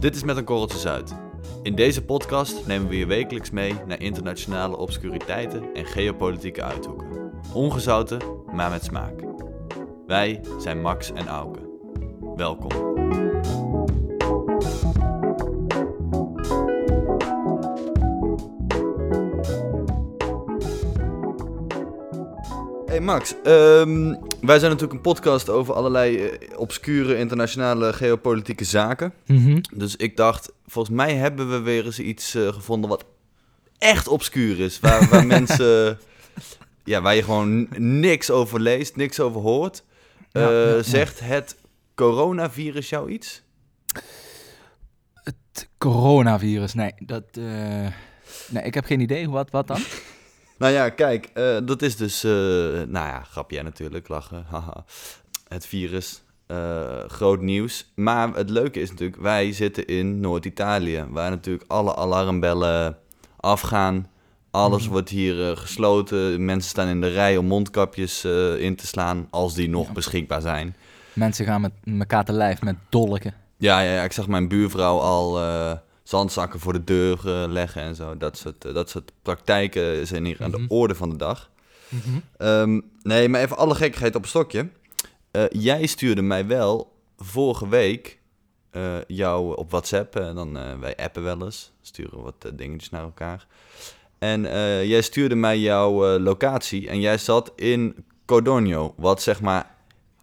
Dit is Met een Korreltje Zuid. In deze podcast nemen we je wekelijks mee naar internationale obscuriteiten en geopolitieke uithoeken. Ongezouten, maar met smaak. Wij zijn Max en Auke. Welkom. Max, ehm, wij zijn natuurlijk een podcast over allerlei eh, obscure internationale geopolitieke zaken. Mhm. Dus ik dacht, volgens mij hebben we weer eens iets eh, gevonden wat echt obscuur is. Waar, waar mensen, ja, waar je gewoon niks over leest, niks over hoort. Eh, ja, ja. Zegt het coronavirus jou iets? Het coronavirus, nee, dat... Nee, ik heb geen idee. Wat, wat dan? Nou ja, kijk, eh, dat is dus, eh, nou ja, grapje natuurlijk, lachen, haha. Het virus, eh, groot nieuws. Maar het leuke is natuurlijk, wij zitten in Noord-Italië, waar natuurlijk alle alarmbellen afgaan. Alles Mhm. wordt hier gesloten. Mensen staan in de rij om mondkapjes in te slaan, als die nog Ja. beschikbaar zijn. Mensen gaan met elkaar te lijf met dolken. Ja, ja, ja, ik zag mijn buurvrouw al zandzakken voor de deur leggen en zo. Dat soort, eh, dat soort praktijken zijn hier aan Mhm. de orde van de dag. Ehm, nee, maar even alle gekkigheid op een stokje. Eh, jij stuurde mij wel vorige week eh, jou op WhatsApp. En dan, wij appen wel eens, sturen wat dingetjes naar elkaar. En jij stuurde mij jouw locatie en jij zat in Codogno, wat zeg maar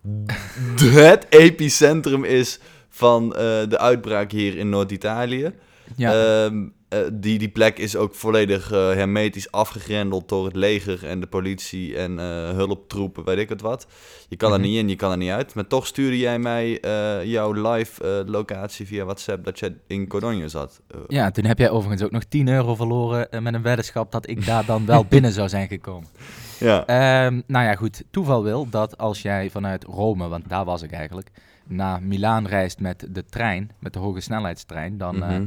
het epicentrum is van de uitbraak hier in Noord-Italië. Ja, Ehm, eh, die, die plek is ook volledig eh, hermetisch afgegrendeld door het leger en de politie en eh, hulptroepen, weet ik het wat. Je kan er Mhm. niet in, je kan er niet uit. Maar toch stuurde jij mij jouw live locatie via WhatsApp dat je in Cologne zat. Ja, toen heb jij overigens ook nog 10 euro verloren met een weddenschap dat ik daar dan wel binnen zou zijn gekomen. ja. Ehm, nou ja, goed. Toeval wil dat als jij vanuit Rome, want daar was ik eigenlijk, naar Milaan reist met de trein, met de hoge snelheidstrein, dan, Mhm.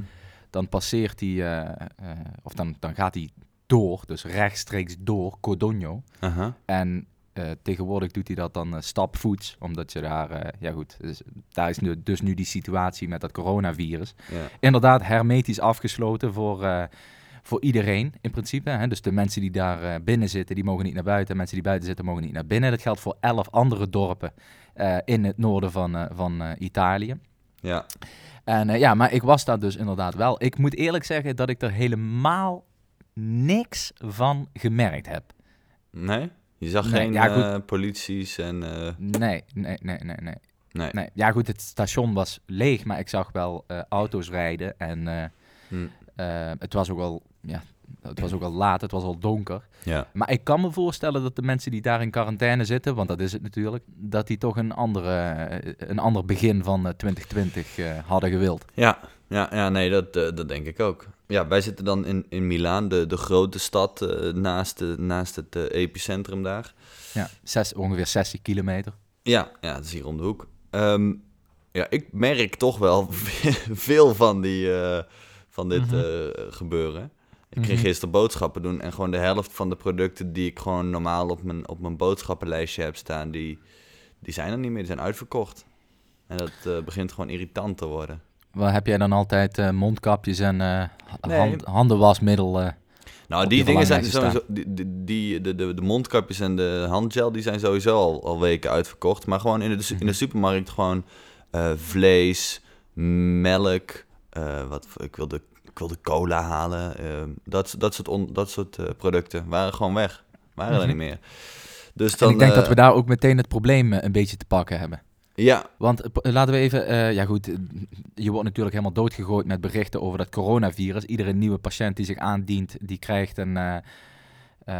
Dan passeert die, eh, eh, of dan, dan gaat hij door, dus rechtstreeks door Codogno. En eh, tegenwoordig doet hij dat dan stapvoets, omdat je daar, ja goed, dus, daar is nu, dus nu die situatie met dat coronavirus. Inderdaad, hermetisch afgesloten voor, voor iedereen in principe. Hè? Dus de mensen die daar binnen zitten, die mogen niet naar buiten. Mensen die buiten zitten, mogen niet naar binnen. Dat geldt voor elf andere dorpen in het noorden van, van Italië. ja. En eh, ja, maar ik was daar dus inderdaad wel. Ik moet eerlijk zeggen dat ik er helemaal niks van gemerkt heb. Nee? Je zag Nee, geen ja, eh, polities en... eh, Nee, nee, nee, nee, nee. nee. nee. Ja, goed, het station was leeg, maar ik zag wel auto's rijden. En Hm. het, was ook al, ja, het was ook al laat, het was al donker. Ja. Maar ik kan me voorstellen dat de mensen die daar in quarantaine zitten, want dat is het natuurlijk, dat die toch een, andere, eh, een ander begin van eh, 2020 eh, hadden gewild. Ja, ja, ja nee, dat, eh, dat denk ik ook. Ja, wij zitten dan in, in Milaan, de, de grote stad eh, naast, de, naast het eh, epicentrum daar. Ja, zes, ongeveer 60 kilometer. Ja, ja, het is hier om de hoek. Ehm, ja, ik merk toch wel veel van, die, eh, van dit Mhm. eh, gebeuren. Ik ging Mhm. gisteren boodschappen doen en gewoon de helft van de producten die ik gewoon normaal op mijn, op mijn boodschappenlijstje heb staan, die, die zijn er niet meer, die zijn uitverkocht. En dat eh, begint gewoon irritant te worden. Waar heb jij dan altijd eh, mondkapjes en eh, Nee. hand, handenwasmiddel? Nou, die dingen zijn sowieso. Die, die, de, de, de mondkapjes en de handgel die zijn sowieso al, al weken uitverkocht. Maar gewoon in de, in de Mhm. supermarkt gewoon vlees, melk. wat, ik, wilde, ik wilde cola halen. eh, dat, dat soort, on- dat soort eh, producten waren gewoon weg. Waren er Mhm. niet meer. Dus En dan, ik denk dat eh, we daar ook meteen het probleem eh, een beetje te pakken hebben. Ja, Want laten we even, ja goed, je wordt natuurlijk helemaal doodgegooid met berichten over dat coronavirus. Iedere nieuwe patiënt die zich aandient, die krijgt een,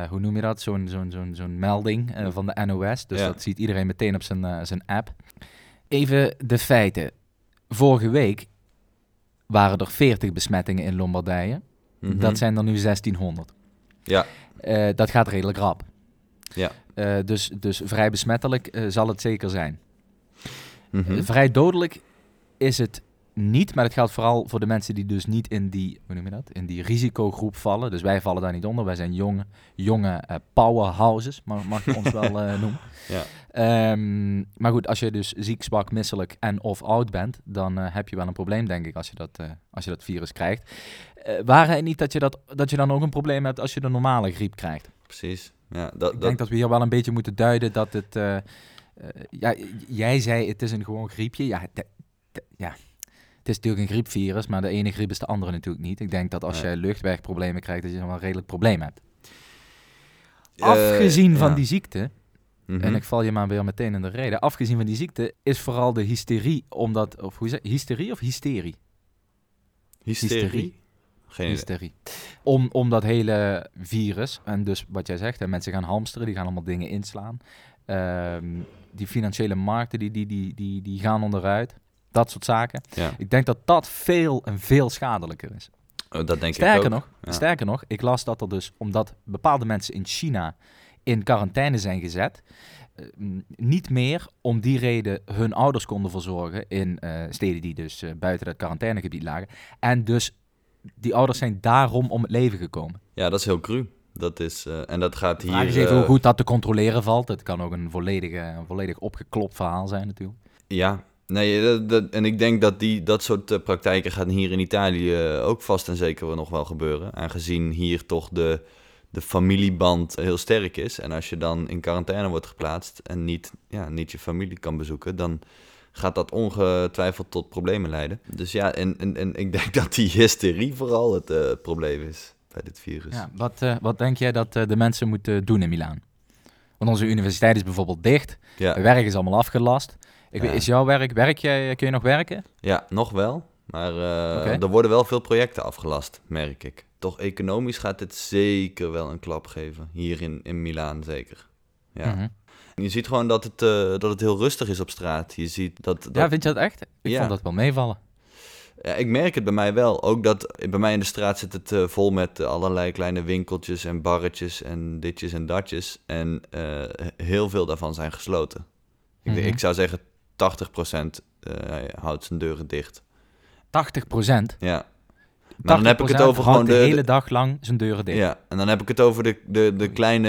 hoe noem je dat, zo'n zo'n zo'n zo'n melding van de NOS. Dus Ja. dat ziet iedereen meteen op zijn, zijn app. Even de feiten. Vorige week waren er 40 besmettingen in Lombardije. mhm. Dat zijn er nu 1600. Ja. Eh, dat gaat redelijk rap. Ja. Eh, dus, dus vrij besmettelijk eh, zal het zeker zijn. Mhm. Vrij dodelijk is het niet, maar het geldt vooral voor de mensen die dus niet in die, hoe noem je dat, in die risicogroep vallen. Dus wij vallen daar niet onder. Wij zijn jonge, jonge eh, powerhouses, mag, mag je ons wel eh, noemen. Ja. Ehm, maar goed, als je dus ziek, zwak, misselijk en of oud bent, dan eh, heb je wel een probleem, denk ik, als je dat, als je dat virus krijgt. Waren het niet dat je, dat, dat je dan ook een probleem hebt als je de normale griep krijgt? Precies. Ja, dat, Ik dat, denk dat we hier wel een beetje moeten duiden dat het... ja, jij zei het is een gewoon griepje. Ja, ja, het is natuurlijk een griepvirus, maar de ene griep is de andere natuurlijk niet. Ik denk dat als je luchtwegproblemen krijgt, dat je dan wel een redelijk probleem hebt. eh, Afgezien van ja. die ziekte, Mhm. en ik val je maar weer meteen in de reden. Afgezien van die ziekte is vooral de hysterie, omdat, of hoe zeg hysterie of hysterie? Hysterie? hysterie. Geen. Hysterie. Om, om dat hele virus, en dus wat jij zegt, hè, mensen gaan hamsteren, die gaan allemaal dingen inslaan. Ehm, die financiële markten, die, die, die, die, die gaan onderuit. Dat soort zaken. Ja, Ik denk dat dat veel en veel schadelijker is. oh, dat denk Sterker ik ook. nog, Ja. sterker nog, ik las dat er dus, omdat bepaalde mensen in China in quarantaine zijn gezet, eh, niet meer om die reden hun ouders konden verzorgen in eh, steden die dus eh, buiten het quarantainegebied lagen. En dus die ouders zijn daarom om het leven gekomen. Ja, dat is heel cru. Dat is, en dat gaat vraag hier... is even eh, hoe goed dat te controleren valt. Het kan ook een, volledige, een volledig opgeklopt verhaal zijn natuurlijk. Ja, nee, dat, dat- en ik denk dat die, dat soort eh, praktijken gaan hier in Italië eh, ook vast en zeker nog wel gebeuren. Aangezien hier toch de, de familieband heel sterk is. En als je dan in quarantaine wordt geplaatst en niet, ja, niet je familie kan bezoeken, dan gaat dat ongetwijfeld tot problemen leiden. Dus ja, en, en, en ik denk dat die hysterie vooral het eh, probleem is bij dit virus. Ja, wat, wat denk jij dat de mensen moeten doen in Milaan? Want onze universiteit is bijvoorbeeld dicht. Ja, werk is allemaal afgelast. Ik is jouw werk, werk jij, kun je nog werken? Ja, nog wel. Maar eh, er worden wel veel projecten afgelast, merk ik. Toch economisch gaat dit zeker wel een klap geven. Hier in, in Milaan zeker. Ja. Mhm. Je ziet gewoon dat het, eh, dat het heel rustig is op straat. Je ziet dat... dat Ja, vind je dat echt? Ik Ja. vond dat wel meevallen. Ja, ik merk het bij mij wel. Ook dat bij mij in de straat zit het eh, vol met allerlei kleine winkeltjes en barretjes en ditjes en datjes. En heel veel daarvan zijn gesloten. Ik, Mhm. ik zou zeggen 80% eh houdt zijn deuren dicht. 80 procent. Ja. Maar dan heb ik het over gewoon de, de, hele dag lang zijn deuren dicht. Ja, en dan heb ik het over de, de, de, kleine,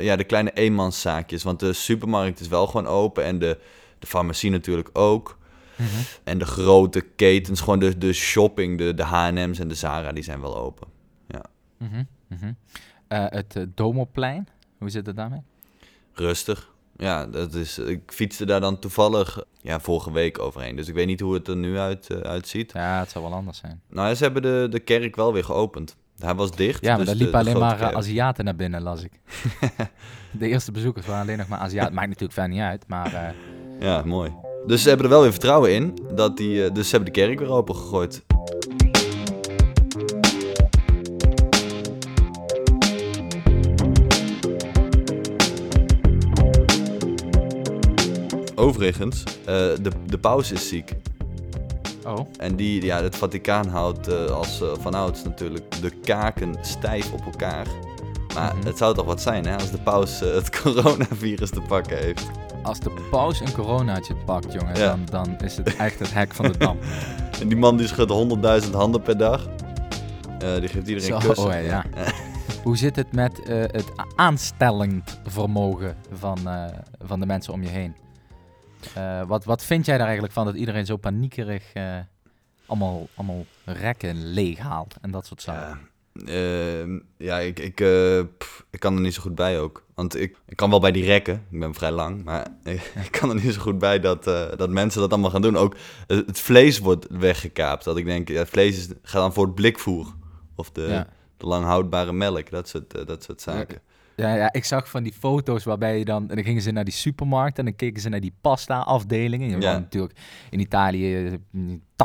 ja, de kleine eenmanszaakjes. Want de supermarkt is wel gewoon open en de, de farmacie natuurlijk ook. Mhm. En de grote ketens, gewoon de, de shopping, de, de H&M's en de Zara, die zijn wel open. Mhm, mhm. Eh, het eh, Domoplein, hoe zit het daarmee? Rustig. Ja, dat is, ik fietste daar dan toevallig ja, vorige week overheen. Dus ik weet niet hoe het er nu uit, eh, uitziet. Ja, het zou wel anders zijn. Nou ja, ze hebben de, de kerk wel weer geopend. Hij was dicht. Ja, maar dus daar liepen alleen maar eh, kerk. Aziaten naar binnen, las ik. de eerste bezoekers waren alleen nog maar Aziaten. Maakt natuurlijk verder niet uit, maar... eh, Ja, mooi. Dus ze hebben er wel weer vertrouwen in. Dat die, dus ze hebben de kerk weer open gegooid. Overigens, eh, de, de paus is ziek. oh, En die, ja, het Vaticaan houdt eh, als uh, vanouds natuurlijk de kaken stijf op elkaar. Maar Mhm. het zou toch wat zijn hè, als de paus het coronavirus te pakken heeft. als de paus een coronaatje pakt, jongen, Ja. dan, dan is het echt het hek van de dam. En die man die schudt 100.000 handen per dag. Die geeft iedereen Zo, kussen. oh ja, ja. Hoe zit het met het aanstellend vermogen van, van de mensen om je heen? Eh, wat, wat vind jij daar eigenlijk van dat iedereen zo paniekerig eh, allemaal, allemaal rekken leeg haalt en dat soort zaken? Ja, Ehm, ja ik, ik, eh, pff, ik kan er niet zo goed bij ook. Want ik, ik kan wel bij die rekken, ik ben vrij lang, maar ik, ik kan er niet zo goed bij dat, eh, dat mensen dat allemaal gaan doen. Ook het, het vlees wordt weggekaapt. Dat ik denk, ja, het vlees is, gaat dan voor het blikvoer. Of de, Ja. de lang houdbare melk, dat soort, dat soort zaken. Ja, ja, ik zag van die foto's waarbij je dan... En dan gingen ze naar die supermarkt en dan keken ze naar die pasta-afdelingen. Je Ja. hebt natuurlijk in Italië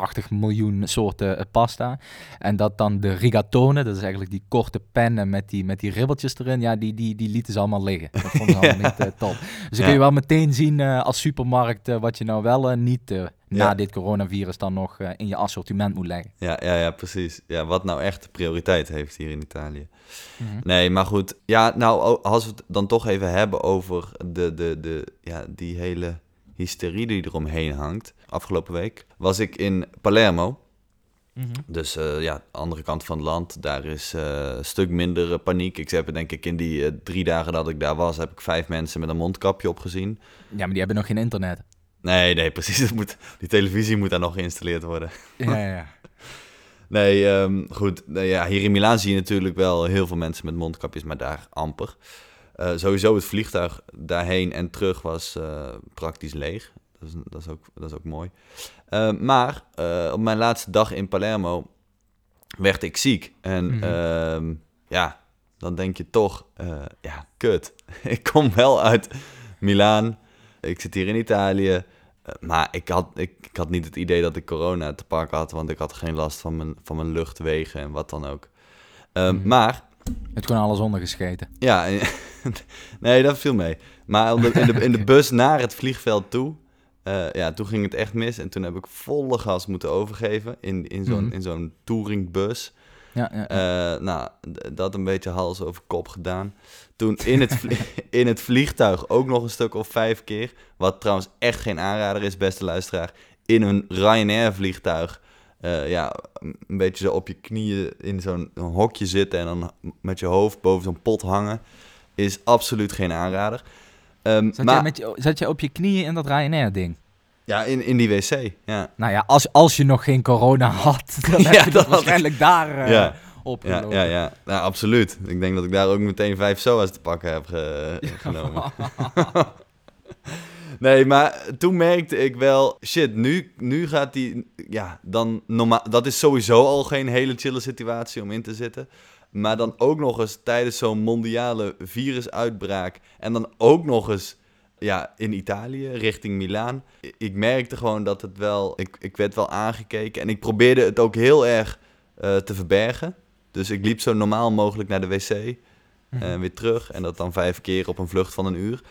80 miljoen soorten eh, pasta. En dat dan de rigatone, dat is eigenlijk die korte pennen met die, met die ribbeltjes erin. Ja, die, die, die lieten ze allemaal liggen. Dat vonden ze allemaal niet eh, top. Dus dan kun je wel meteen zien eh, als supermarkt wat je nou wel eh, niet na Ja. dit coronavirus dan nog in je assortiment moet leggen. Ja, ja, ja, precies. Ja, wat nou echt de prioriteit heeft hier in Italië. Mhm. Nee, maar goed. Ja, nou, als we het dan toch even hebben over de, de, de, ja, die hele hysterie die eromheen hangt. Afgelopen week, was ik in Palermo. Mhm. Dus eh, ja, andere kant van het land, daar is eh, een stuk minder eh, paniek. Ik heb denk ik in die drie dagen dat ik daar was, heb ik vijf mensen met een mondkapje op gezien. Ja, maar die hebben nog geen internet. Nee, nee, precies. Moet, die televisie moet daar nog geïnstalleerd worden. Ja, ja, ja. Nee, ehm, goed. Ja, hier in Milaan zie je natuurlijk wel heel veel mensen met mondkapjes, maar daar amper. Sowieso het vliegtuig daarheen en terug was praktisch leeg. Dat is, dat is, ook, dat is ook mooi. Eh, maar eh, op mijn laatste dag in Palermo werd ik ziek. En Mhm. ehm, ja, dan denk je toch, eh, ja, kut. ik kom wel uit Milaan. Ik zit hier in Italië. Maar ik had, ik, ik had niet het idee dat ik corona te pakken had, want ik had geen last van mijn, van mijn luchtwegen en wat dan ook. Ehm, Mhm. Maar Het gewoon alles ondergescheten. ja, nee, dat viel mee. Maar in, de, in de bus naar het vliegveld toe, eh, ja, toen ging het echt mis. En toen heb ik volle gas moeten overgeven in, in zo'n in zo'n touringbus. Ja, ja, ja. Eh, nou, dat een beetje hals over kop gedaan. Toen in het, in het vliegtuig ook nog een stuk of vijf keer. Wat trouwens echt geen aanrader is, beste luisteraar. In een Ryanair vliegtuig. eh, ja, een beetje zo op je knieën in zo'n hokje zitten en dan met je hoofd boven zo'n pot hangen. Is absoluut geen aanrader. Ehm, Zat, maar jij met je, zat jij op je knieën in dat Ryanair-ding? ja, in, in die wc. Ja, Nou ja, als, als je nog geen corona had, dan Ja, heb je dat waarschijnlijk daar eh Ja. op ja, gelopen. ja, ja. Nou, absoluut. Ik denk dat ik daar ook meteen vijf SOA's te pakken heb ge- genomen. Nee, maar toen merkte ik wel, shit, nu, nu gaat die, ja, dan normaal, dat is sowieso al geen hele chille situatie om in te zitten. Maar dan ook nog eens tijdens zo'n mondiale virusuitbraak en dan ook nog eens, ja, in Italië, richting Milaan. Ik merkte gewoon dat het wel, ik, ik werd wel aangekeken en ik probeerde het ook heel erg eh, te verbergen. Dus ik liep zo normaal mogelijk naar de wc Mhm. en weer terug en dat dan vijf keer op een vlucht van een uur.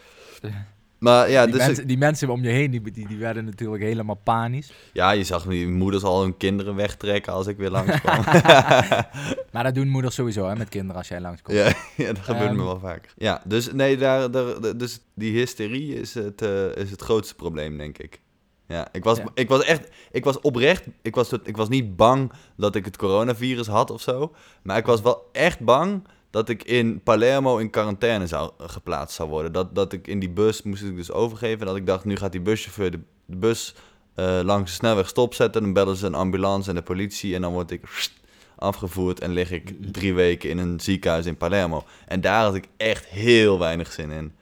Maar ja, die, dus ik- mensen, die mensen om je heen, die, die, die werden natuurlijk helemaal panisch. Ja, je zag die moeders al hun kinderen wegtrekken als ik weer langskwam. Maar dat doen moeders sowieso hè, met kinderen als jij langskomt. ja, ja, dat gebeurt me Ehm. wel vaker. Ja, dus nee, daar, daar, dus die hysterie is het, eh, is het grootste probleem, denk ik. Ja, ik was, Ja. ik was echt, ik was oprecht, ik was, ik was niet bang dat ik het coronavirus had of zo. Maar ik was wel echt bang dat ik in Palermo in quarantaine zou, geplaatst zou worden. Dat, dat ik in die bus moest ik dus overgeven. Dat ik dacht, nu gaat die buschauffeur de, de bus eh, langs de snelweg stopzetten. Dan bellen ze een ambulance en de politie. En dan word ik afgevoerd en lig ik drie weken in een ziekenhuis in Palermo. En daar had ik echt heel weinig zin in.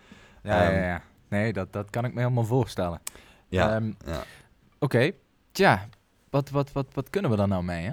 Ja, ja, Ehm. ja. Nee, dat, dat kan ik me helemaal voorstellen. Ja, Ehm, ja. Oké, tja, wat, wat, wat, wat kunnen we daar nou mee, hè?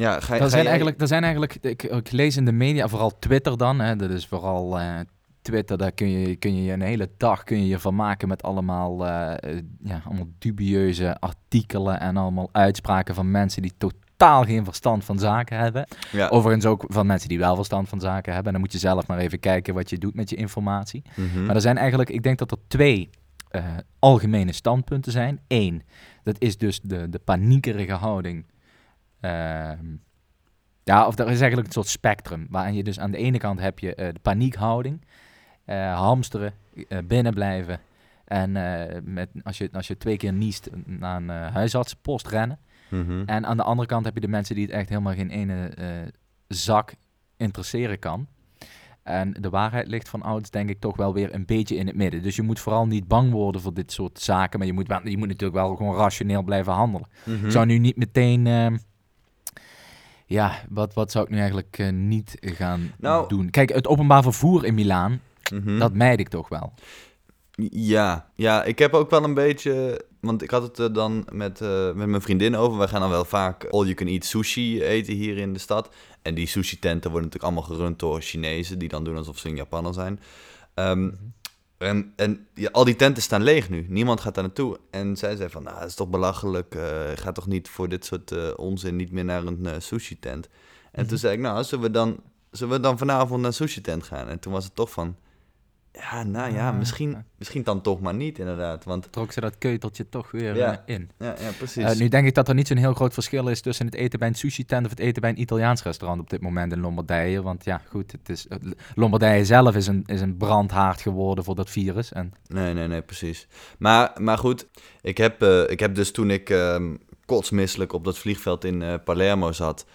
Ja ga, Er ga zijn, eigenlijk, er zijn eigenlijk, ik, ik lees in de media, vooral Twitter dan, hè, dat is vooral eh, Twitter, daar kun je, kun je een hele dag kun je je van maken met allemaal, eh, eh, ja, allemaal dubieuze artikelen en allemaal uitspraken van mensen die totaal geen verstand van zaken hebben. Ja. Overigens ook van mensen die wel verstand van zaken hebben. En dan moet je zelf maar even kijken wat je doet met je informatie. Mhm. Maar er zijn eigenlijk, ik denk dat er twee algemene standpunten zijn. Eén, dat is dus de, de paniekerige houding. Ehm, ja, of er is eigenlijk een soort spectrum. Waarin je dus aan de ene kant heb je eh, de paniekhouding. eh, hamsteren, eh, binnenblijven. En eh, met, als, je, als je twee keer niest, naar een huisartsenpost rennen. Mhm. En aan de andere kant heb je de mensen die het echt helemaal geen ene zak interesseren kan. En de waarheid ligt van ouds denk ik toch wel weer een beetje in het midden. Dus je moet vooral niet bang worden voor dit soort zaken. Maar je moet, wel, je moet natuurlijk wel gewoon rationeel blijven handelen. Mhm. Ik zou nu niet meteen... ehm, ja, wat, wat zou ik nu eigenlijk eh, niet gaan Nou- doen? Kijk, het openbaar vervoer in Milaan, Mhm. dat mijd ik toch wel. Ja, ja, ik heb ook wel een beetje. Want ik had het er dan met, eh, met mijn vriendin over. Wij gaan dan wel vaak all-you-can-eat sushi eten hier in de stad. En die sushi-tenten worden natuurlijk allemaal gerund door Chinezen. Die dan doen alsof ze een Japaner zijn. Ehm, en en ja, al die tenten staan leeg nu. Niemand gaat daar naartoe. En zij zei van, nou, dat is toch belachelijk. eh ga toch niet voor dit soort eh, onzin niet meer naar een eh, sushi-tent. En toen Mhm. zei ik, nou, zullen we dan, zullen we dan vanavond naar een sushi-tent gaan? En toen was het toch van, Ja, nou ja, Ah, misschien, misschien dan toch maar niet, inderdaad. Want, Trok ze dat keuteltje toch weer Ja. eh, in. ja, ja precies. Eh, nu denk ik dat er niet zo'n heel groot verschil is tussen het eten bij een sushi-tent of het eten bij een Italiaans restaurant op dit moment in Lombardije. Want ja, goed, het is, eh, Lombardije zelf is een, is een brandhaard geworden voor dat virus. En Nee, nee, nee, precies. Maar, maar goed, ik heb, ik heb dus toen ik ehm, kotsmisselijk op dat vliegveld in Palermo zat,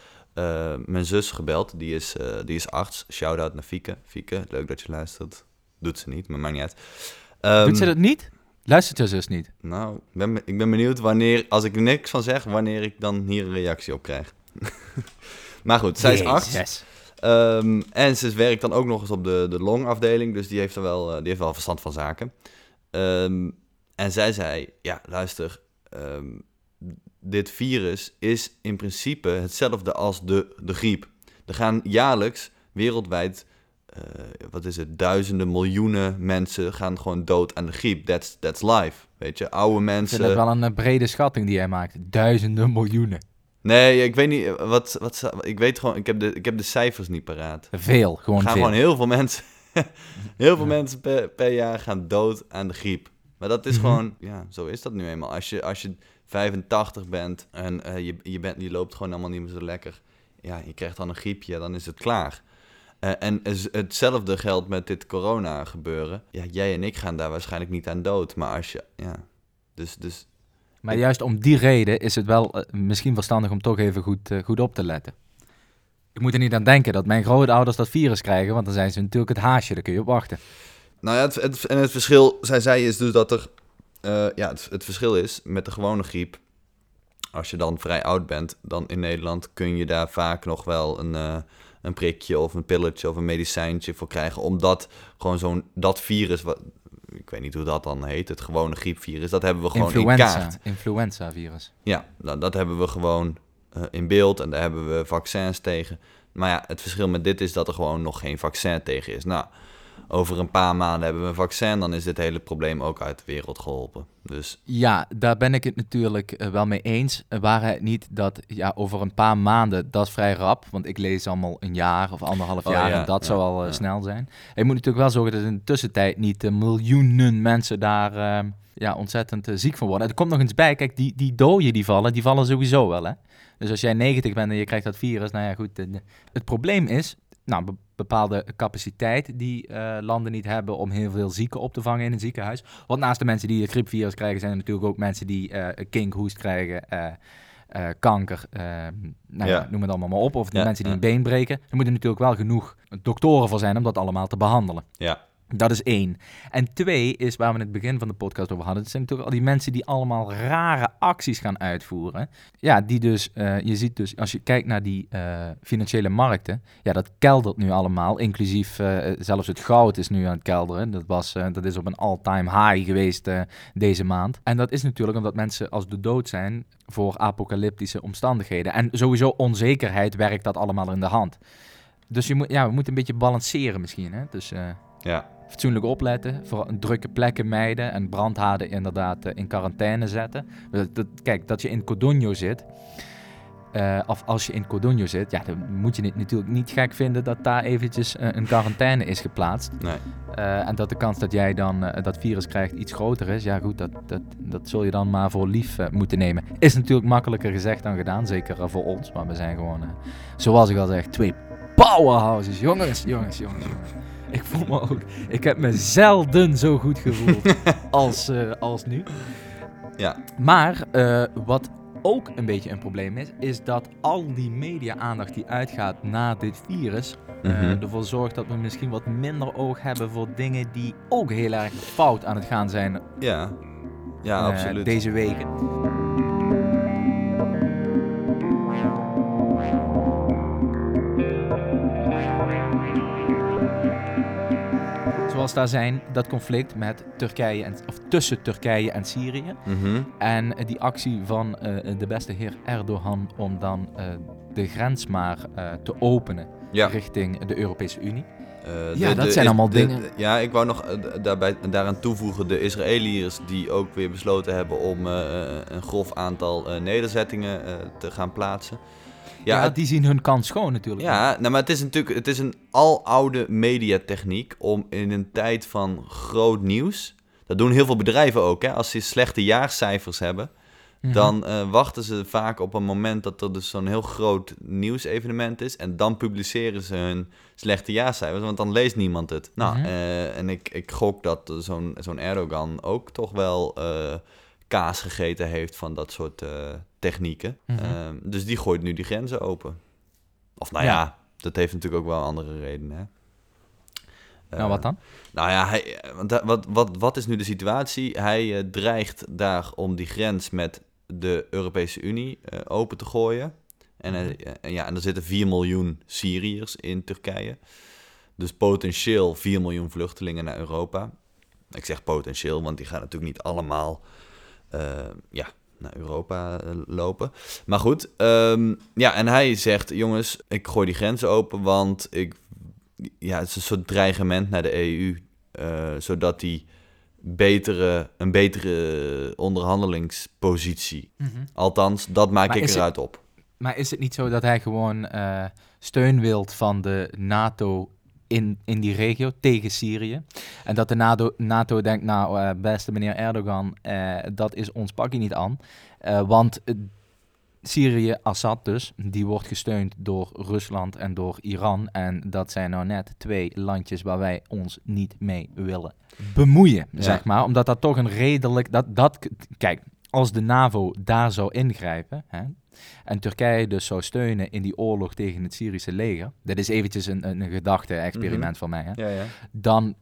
mijn zus gebeld. Die is, die is arts. Shout-out naar Fieke. Fieke, leuk dat je luistert. Doet ze niet, maar maakt niet uit. Ehm, Doet ze dat niet? Luistert je zus niet? Nou, ik ben, be- ik ben benieuwd wanneer, als ik er niks van zeg, wanneer ik dan hier een reactie op krijg. maar goed, zij is. Jezus. Ehm, en ze werkt dan ook nog eens op de, de longafdeling, dus die heeft, er wel, eh, die heeft wel verstand van zaken. Ehm, en zij zei, ja, luister, ehm, dit virus is in principe hetzelfde als de, de griep. Er gaan jaarlijks wereldwijd, wat is het, duizenden, miljoenen mensen gaan gewoon dood aan de griep. That's, that's life, weet je. Oude mensen... dat wel een eh, brede schatting die jij maakt. Duizenden miljoenen. Nee, ik weet niet, eh, wat, wat, ik weet gewoon, ik heb de, ik heb de cijfers niet paraat. Veel, gewoon gaan veel. gewoon heel veel mensen, heel veel Ja. mensen per, per jaar gaan dood aan de griep. Maar dat is Mhm. gewoon, ja, zo is dat nu eenmaal. Als je, als je 85 bent en eh, je, je, bent, je loopt gewoon allemaal niet meer zo lekker. Ja, je krijgt dan een griepje, dan is het klaar. Eh, en hetzelfde geldt met dit corona gebeuren. Ja, jij en ik gaan daar waarschijnlijk niet aan dood. Maar als je, ja, dus, dus Maar juist om die reden is het wel eh, misschien verstandig om toch even goed, eh, goed op te letten. Ik moet er niet aan denken dat mijn grootouders dat virus krijgen, want dan zijn ze natuurlijk het haasje, daar kun je op wachten. Nou ja, het, het, en het verschil, zij zei, is dus dat er... ja, het, het verschil is met de gewone griep... Als je dan vrij oud bent, dan in Nederland kun je daar vaak nog wel een, een prikje of een pilletje of een medicijntje voor krijgen. Omdat gewoon zo'n, dat virus, wat, ik weet niet hoe dat dan heet, het gewone griepvirus, dat hebben we gewoon in Influenza, kaart. influenza-virus. Ja, nou, dat hebben we gewoon eh, in beeld en daar hebben we vaccins tegen. Maar ja, het verschil met dit is dat er gewoon nog geen vaccin tegen is. Nou, over een paar maanden hebben we een vaccin, dan is dit hele probleem ook uit de wereld geholpen. Dus Ja, daar ben ik het natuurlijk eh, wel mee eens. Uh, Waar het niet dat ja, over een paar maanden, dat is vrij rap. Want ik lees allemaal een jaar of anderhalf Oh, jaar ja, en dat ja, zou al eh, ja. snel zijn. Je moet natuurlijk wel zorgen dat in de tussentijd niet eh, miljoenen mensen daar eh, ja, ontzettend eh, ziek van worden. En er komt nog eens bij, kijk, die, die doden die vallen, die vallen sowieso wel. Hè? Dus als jij 90 bent en je krijgt dat virus, nou ja goed. eh, het probleem is, nou, bepaalde capaciteit die eh, landen niet hebben om heel veel zieken op te vangen in een ziekenhuis. Want naast de mensen die het griepvirus krijgen, zijn er natuurlijk ook mensen die eh kinkhoest krijgen, eh, eh, kanker, eh, nou ja. Noem het allemaal maar op. Of Ja, mensen die ja. een been breken. Er moeten natuurlijk wel genoeg doktoren voor zijn om dat allemaal te behandelen. ja, Dat is één. En twee is waar we in het begin van de podcast over hadden. Het zijn natuurlijk al die mensen die allemaal rare acties gaan uitvoeren. Ja, die dus, eh, je ziet dus, als je kijkt naar die eh, financiële markten. Ja, dat keldert nu allemaal. Inclusief eh, zelfs het goud is nu aan het kelderen. Dat, was, dat is op een all-time high geweest deze maand. En dat is natuurlijk omdat mensen als de dood zijn voor apocalyptische omstandigheden. En sowieso onzekerheid werkt dat allemaal in de hand. Dus je moet, ja, we moeten een beetje balanceren misschien. Hè? Dus, ja, fatsoenlijk opletten, voor drukke plekken mijden en brandhaarden inderdaad eh, in quarantaine zetten. Dat, kijk, dat je in Codogno zit, eh, of als je in Codogno zit, ja, dan moet je het natuurlijk niet gek vinden dat daar eventjes eh, een quarantaine is geplaatst. nee. En dat de kans dat jij dan dat virus krijgt iets groter is, ja goed, dat, dat, dat zul je dan maar voor lief moeten nemen. Is natuurlijk makkelijker gezegd dan gedaan, zeker voor ons, maar we zijn gewoon, zoals ik al zeg, twee powerhouses. Jongens, jongens, jongens, jongens. Ik voel me ook, ik heb me zelden zo goed gevoeld als, eh, als nu. Ja, Maar eh, wat ook een beetje een probleem is, is dat al die media-aandacht die uitgaat naar dit virus, eh, Mhm. ervoor zorgt dat we misschien wat minder oog hebben voor dingen die ook heel erg fout aan het gaan zijn ja, ja, absoluut. deze weken. Zoals daar zijn dat conflict met Turkije en, of tussen Turkije en Syrië. Mhm. En eh, die actie van eh, de beste heer Erdogan om dan eh, de grens maar te openen Ja. richting de Europese Unie. Ja, dat zijn allemaal de- dingen. ja, ik wou nog daarbij, daaraan toevoegen de Israëliërs die ook weer besloten hebben om een grof aantal nederzettingen te gaan plaatsen. Ja, die zien hun kans schoon natuurlijk. Ja, nou, maar het is natuurlijk het is een aloude mediatechniek om in een tijd van groot nieuws. Dat doen heel veel bedrijven ook. Hè? Als ze slechte jaarcijfers hebben, Mhm. dan eh, wachten ze vaak op een moment dat er dus zo'n heel groot nieuwsevenement is. En dan publiceren ze hun slechte jaarcijfers, want dan leest niemand het. Nou, Mhm. eh, en ik, ik gok dat zo'n zo'n Erdogan ook toch wel eh, kaas gegeten heeft van dat soort eh, technieken. Mhm. Ehm, dus die gooit nu die grenzen open. Of nou Ja. ja, dat heeft natuurlijk ook wel andere redenen. Hè? Nou, Eh, wat dan? nou ja, hij, want da- wat, wat, wat is nu de situatie? Hij eh, dreigt daar om die grens met de Europese Unie eh, open te gooien. En, eh, ja, en er zitten 4 miljoen Syriërs in Turkije. Dus potentieel 4 miljoen vluchtelingen naar Europa. Ik zeg potentieel, want die gaan natuurlijk niet allemaal eh, ja, naar Europa eh, lopen. Maar goed, ehm, ja, en hij zegt: jongens, ik gooi die grenzen open, want ik, ja, het is een soort dreigement naar de EU, eh, zodat die betere, een betere onderhandelingspositie. Althans, dat maak Maar ik het- eruit op. Maar is het niet zo dat hij gewoon eh, steun wilt van de NATO in, in die regio tegen Syrië? En dat de NATO, NATO denkt, nou eh, beste meneer Erdogan, eh, dat is ons pakje niet aan. Eh, want Syrië, Assad dus, die wordt gesteund door Rusland en door Iran. En dat zijn nou net twee landjes waar wij ons niet mee willen bemoeien, Ja. zeg maar. Omdat dat toch een redelijk... Dat, dat, kijk, als de NAVO daar zou ingrijpen... Hè, en Turkije dus zou steunen in die oorlog tegen het Syrische leger... Dit is eventjes een, een gedachte-experiment Mhm. van mij, hè. Ja, ja. Dan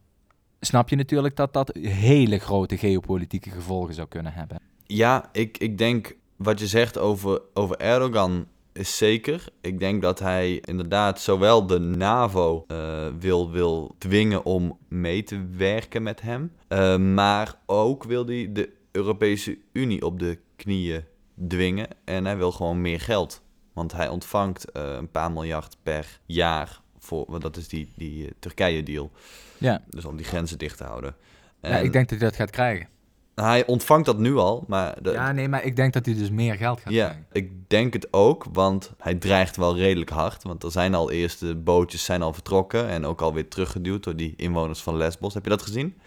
snap je natuurlijk dat dat hele grote geopolitieke gevolgen zou kunnen hebben. Ja, ik, ik denk wat je zegt over, over Erdogan is zeker. Ik denk dat hij inderdaad zowel de NAVO eh, wil, wil dwingen om mee te werken met hem. eh, maar ook wil hij de Europese Unie op de knieën dwingen. En hij wil gewoon meer geld. Want hij ontvangt eh, een paar miljard per jaar. Voor, want dat is die, die eh, Turkije-deal. Ja, Dus om die grenzen dicht te houden. ja ik denk dat hij dat gaat krijgen. Hij ontvangt dat nu al, maar... De, Ja, nee, maar ik denk dat hij dus meer geld gaat ja, krijgen. ik denk het ook, want hij dreigt wel redelijk hard. Want er zijn al eerste bootjes zijn al vertrokken en ook alweer teruggeduwd door die inwoners van Lesbos. Heb je dat gezien?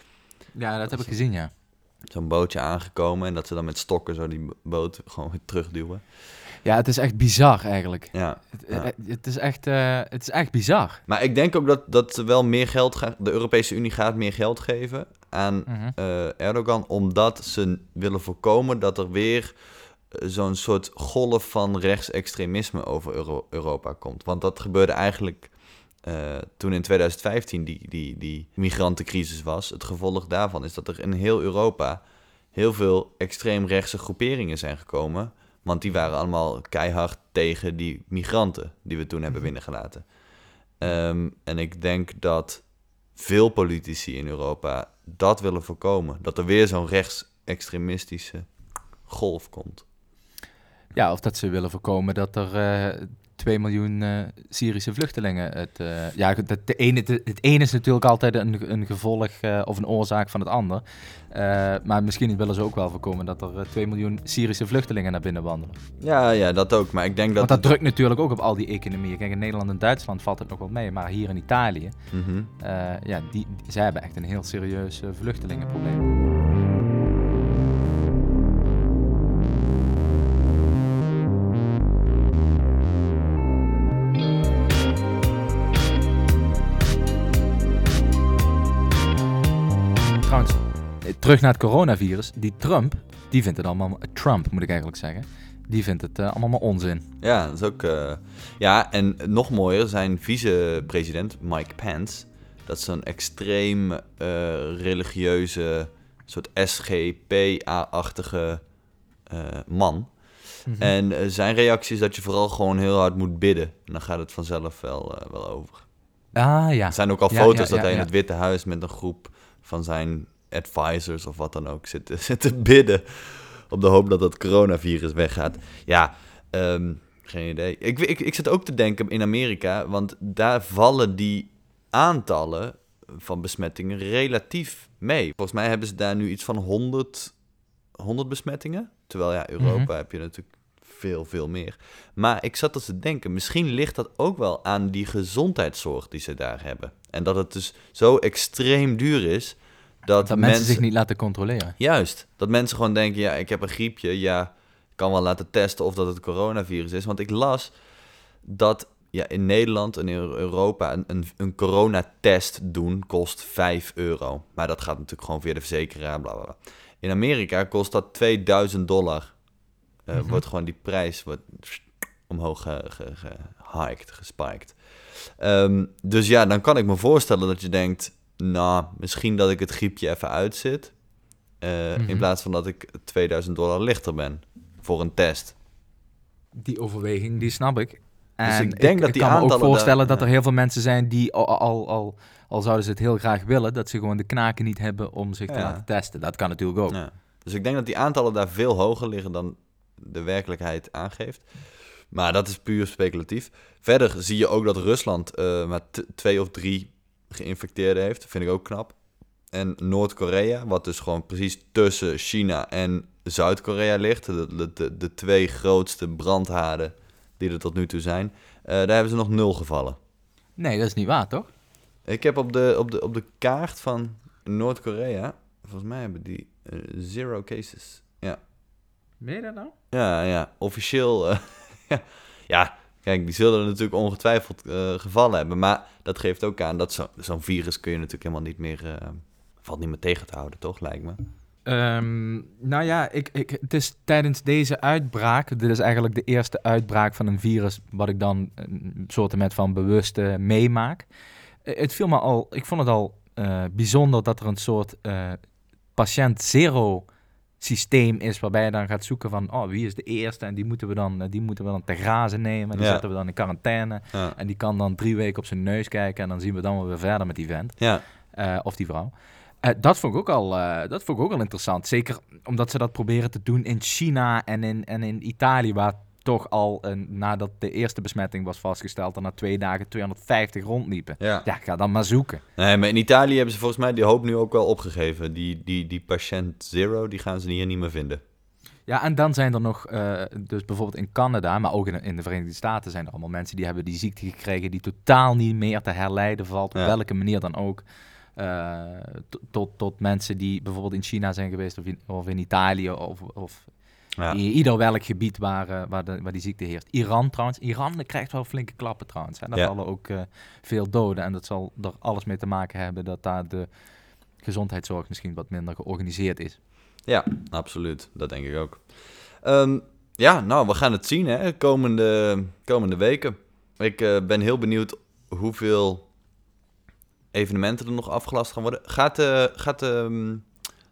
Ja, dat heb ik gezien, ja. Zo'n bootje aangekomen en dat ze dan met stokken zo die boot gewoon weer terugduwen. Ja, het is echt bizar eigenlijk. Ja. Het, Ja. het, is, echt, eh, het is echt bizar. Maar ik denk ook dat, dat ze wel meer geld gaat, de Europese Unie gaat meer geld geven aan Mhm. eh, Erdogan, omdat ze willen voorkomen dat er weer eh, zo'n soort golf van rechtsextremisme over Euro- Europa komt. Want dat gebeurde eigenlijk eh, toen in 2015 die, die, die migrantencrisis was. Het gevolg daarvan is dat er in heel Europa heel veel extreemrechtse groeperingen zijn gekomen. Want die waren allemaal keihard tegen die migranten die we toen hebben binnengelaten. Ehm, en ik denk dat veel politici in Europa dat willen voorkomen. Dat er weer zo'n rechtsextremistische golf komt. Ja, of dat ze willen voorkomen dat er eh 2 miljoen eh, Syrische vluchtelingen... Het, eh, ja, dat de ene, de- het ene is natuurlijk altijd een, een gevolg eh, of een oorzaak van het ander. Maar misschien willen ze ook wel voorkomen dat er eh, 2 miljoen Syrische vluchtelingen naar binnen wandelen. Ja, ja, dat ook. Maar ik denk dat... Want dat drukt natuurlijk ook op al die economieën. Kijk, in Nederland en Duitsland valt het nog wel mee. Maar hier in Italië, Mhm. eh, ja, die, die- zij hebben echt een heel serieus vluchtelingenprobleem. Terug naar het coronavirus. Die Trump, die vindt het allemaal... Trump, moet ik eigenlijk zeggen. Die vindt het eh, allemaal maar onzin. Ja, dat is ook... eh, Ja, en nog mooier, zijn vicepresident Mike Pence... Dat is zo'n extreem eh, religieuze, soort SGPA-achtige man. Mhm. En zijn reactie is dat je vooral gewoon heel hard moet bidden. En dan gaat het vanzelf wel, wel over. Ah ja. Er zijn ook al Ja, foto's ja, dat hij in het Witte Huis met een groep van zijn advisors of wat dan ook zit, zit te bidden. Op de hoop dat het coronavirus weggaat. Ja, ehm, geen idee. Ik, ik, ik zit ook te denken in Amerika, want daar vallen die aantallen van besmettingen relatief mee. Volgens mij hebben ze daar nu iets van 100, 100 besmettingen. Terwijl ja, Europa Mhm. heb je natuurlijk veel, veel meer. Maar ik zat dus te denken, misschien ligt dat ook wel aan die gezondheidszorg die ze daar hebben. En dat het dus zo extreem duur is dat, Dat mensen zich niet laten controleren. Juist. Dat mensen gewoon denken, ja, ik heb een griepje. Ja, ik kan wel laten testen of dat het coronavirus is. Want ik las dat ja, in Nederland en in Europa een, een, een coronatest doen kost 5 euro. Maar dat gaat natuurlijk gewoon via de verzekeraar, bla bla bla. In Amerika kost dat 2000 dollar. Eh, Mhm. Wordt gewoon die prijs wordt omhoog ge, ge, gehiked, gespiked. Ehm, dus ja, dan kan ik me voorstellen dat je denkt... Nou, misschien dat ik het griepje even uitzit. eh, Mhm. In plaats van dat ik 2000 dollar lichter ben voor een test. Die overweging, die snap ik. Dus En ik denk dat die kan me ook voorstellen dat er heel veel mensen zijn die al, al, al, al zouden ze het heel graag willen, dat ze gewoon de knaken niet hebben om zich te laten testen. Dat kan natuurlijk ook. Ja. Dus ik denk dat die aantallen daar veel hoger liggen dan de werkelijkheid aangeeft. Maar dat is puur speculatief. Verder zie je ook dat Rusland eh, maar twee of drie geïnfecteerden heeft. Dat vind ik ook knap. En Noord-Korea, wat dus gewoon precies tussen China en Zuid-Korea ligt. De, de, de, twee grootste brandhaarden die er tot nu toe zijn. eh, daar hebben ze nog nul gevallen. Nee, dat is niet waar, toch? Ik heb op de, op de, op de kaart van Noord-Korea, volgens mij hebben die eh, zero cases. Ja, je dat nou? ja, ja. officieel. eh, ja. Kijk, die zullen er natuurlijk ongetwijfeld eh, gevallen hebben. Maar dat geeft ook aan dat zo- zo'n virus kun je natuurlijk helemaal niet meer, eh, valt niet meer tegen te houden, toch, lijkt me. Ehm, nou ja, ik, ik, het is tijdens deze uitbraak, dit is eigenlijk de eerste uitbraak van een virus wat ik dan een soort met van bewust meemaak. Eh, het viel me al, ik vond het al bijzonder dat er een soort patiënt zero systeem is waarbij je dan gaat zoeken van oh, wie is de eerste en die moeten we dan, eh, die moeten we dan te grazen nemen en die Ja. zetten we dan in quarantaine Ja, en die kan dan drie weken op zijn neus kijken en dan zien we dan wel weer verder met die vent. ja, Eh, of die vrouw. Eh, dat, vond ik ook al, dat vond ik ook al interessant. Zeker omdat ze dat proberen te doen in China en in, en in Italië, waar toch al een, nadat de eerste besmetting was vastgesteld, er na twee dagen 250 rondliepen. ja. Ja, ga dan maar zoeken. Nee, maar in Italië hebben ze volgens mij die hoop nu ook wel opgegeven. Die, die, die patiënt zero, die gaan ze hier niet meer vinden. Ja, en dan zijn er nog, eh, dus bijvoorbeeld in Canada, maar ook in, in de Verenigde Staten zijn er allemaal mensen die hebben die ziekte gekregen die totaal niet meer te herleiden valt, op Ja. welke manier dan ook. Eh, tot- tot, tot mensen die bijvoorbeeld in China zijn geweest of in, of in Italië of, of Ja. in ieder welk gebied waar, eh, waar, de, waar die ziekte heerst. Iran trouwens, Iran krijgt wel flinke klappen trouwens. Hè. Daar vallen ook eh, veel doden en dat zal er alles mee te maken hebben dat daar de gezondheidszorg misschien wat minder georganiseerd is. Ja, absoluut. Dat denk ik ook. Ehm, ja, nou, we gaan het zien hè, komende, komende weken. Ik eh, ben heel benieuwd hoeveel evenementen er nog afgelast gaan worden. Gaat, eh gaat ehm,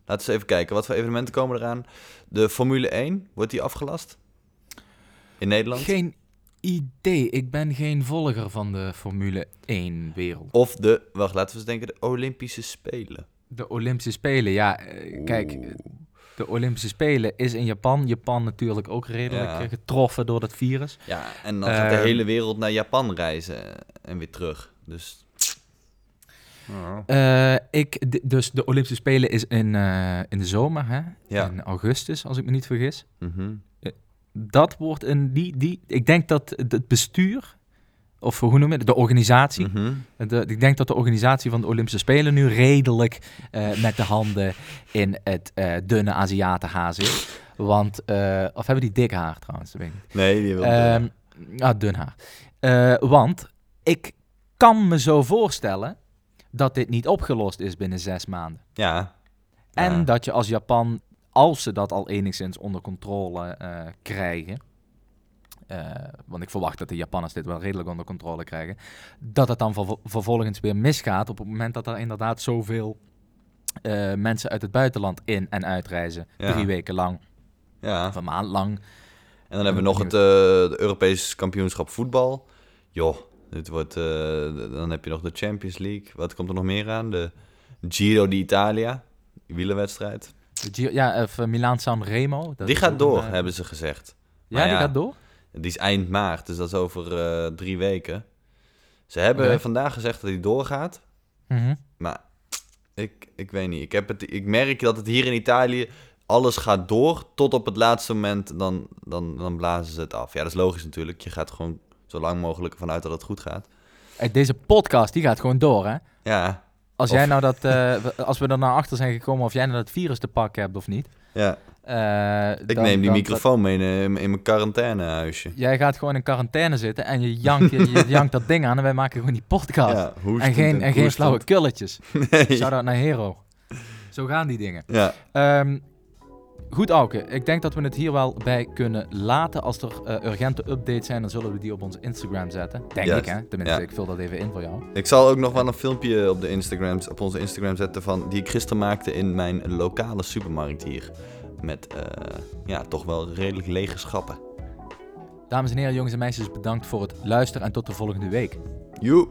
laten we eens even kijken, wat voor evenementen komen eraan? De Formule 1, wordt die afgelast? In Nederland? Geen idee. Ik ben geen volger van de Formule 1 wereld. Of de, wacht, laten we eens denken, de Olympische Spelen. De Olympische Spelen, ja. eh, kijk, de Olympische Spelen is in Japan. Japan natuurlijk ook redelijk Ja. eh, getroffen door dat virus. Ja, en dan gaat de Ehm. hele wereld naar Japan reizen en weer terug. Dus... Oh. Eh, ik, dus de Olympische Spelen is in, eh, in de zomer, hè? Ja. in augustus, als ik me niet vergis. Mhm. Dat wordt een, die, die, ik denk dat het bestuur, of hoe noem je het, de organisatie, Mhm. de, ik denk dat de organisatie van de Olympische Spelen nu redelijk eh, met de handen in het eh, dunne Aziatenhaar zit. Want, eh, of hebben die dik haar trouwens? Dat weet ik niet. Nee, die wil... Ehm, ah, dun haar. Eh, want ik kan me zo voorstellen dat dit niet opgelost is binnen zes maanden. ja. En Ja. dat je als Japan, als ze dat al enigszins onder controle eh, krijgen, eh, want ik verwacht dat de Japanners dit wel redelijk onder controle krijgen, dat het dan vervol- vervolgens weer misgaat op het moment dat er inderdaad zoveel eh, mensen uit het buitenland in en uitreizen. Ja. Drie weken lang, ja. of een maand lang. En dan hebben we nog het uh, Europees kampioenschap voetbal. Joh, dit wordt, uh, dan heb je nog de Champions League. Wat komt er nog meer aan? De Giro d'Italia, wielerwedstrijd. Giro- ja, of uh, Milaan San Remo. dat die gaat door, een, uh, hebben ze gezegd. Ja, die gaat door? Die is eind maart, dus dat is over drie weken. Ze hebben vandaag gezegd dat hij doorgaat. Mhm. Maar ik, ik weet niet. Ik, heb het, ik merk dat het hier in Italië alles gaat door tot op het laatste moment, dan, dan, dan blazen ze het af. Ja, dat is logisch natuurlijk. Je gaat gewoon zo lang mogelijk vanuit dat het goed gaat. Hey, deze podcast die gaat gewoon door, hè? Ja, Als, Of- jij nou dat, eh, als we er nou achter zijn gekomen of jij nou dat virus te pakken hebt of niet. ja. eh, Ik dan- neem die dan- microfoon mee in, eh, in mijn quarantainehuisje. Jij gaat gewoon in quarantaine zitten en je jankt, je, je jankt dat ding aan en wij maken gewoon die podcast. Ja, en geen, en geen flauwe kulletjes. Nee. Shout-out naar Hero. Zo gaan die dingen. Ja, Ehm, goed, Auke. Ik denk dat we het hier wel bij kunnen laten. Als er eh, urgente updates zijn, dan zullen we die op onze Instagram zetten. Denk Juist, ik, hè? Tenminste, ja. ik vul dat even in voor jou. ik zal ook nog wel een filmpje op, de Instagrams, op onze Instagram zetten van die ik gisteren maakte in mijn lokale supermarkt hier. Met eh, ja, toch wel redelijk lege schappen. Dames en heren, jongens en meisjes, bedankt voor het luisteren en tot de volgende week. Joe!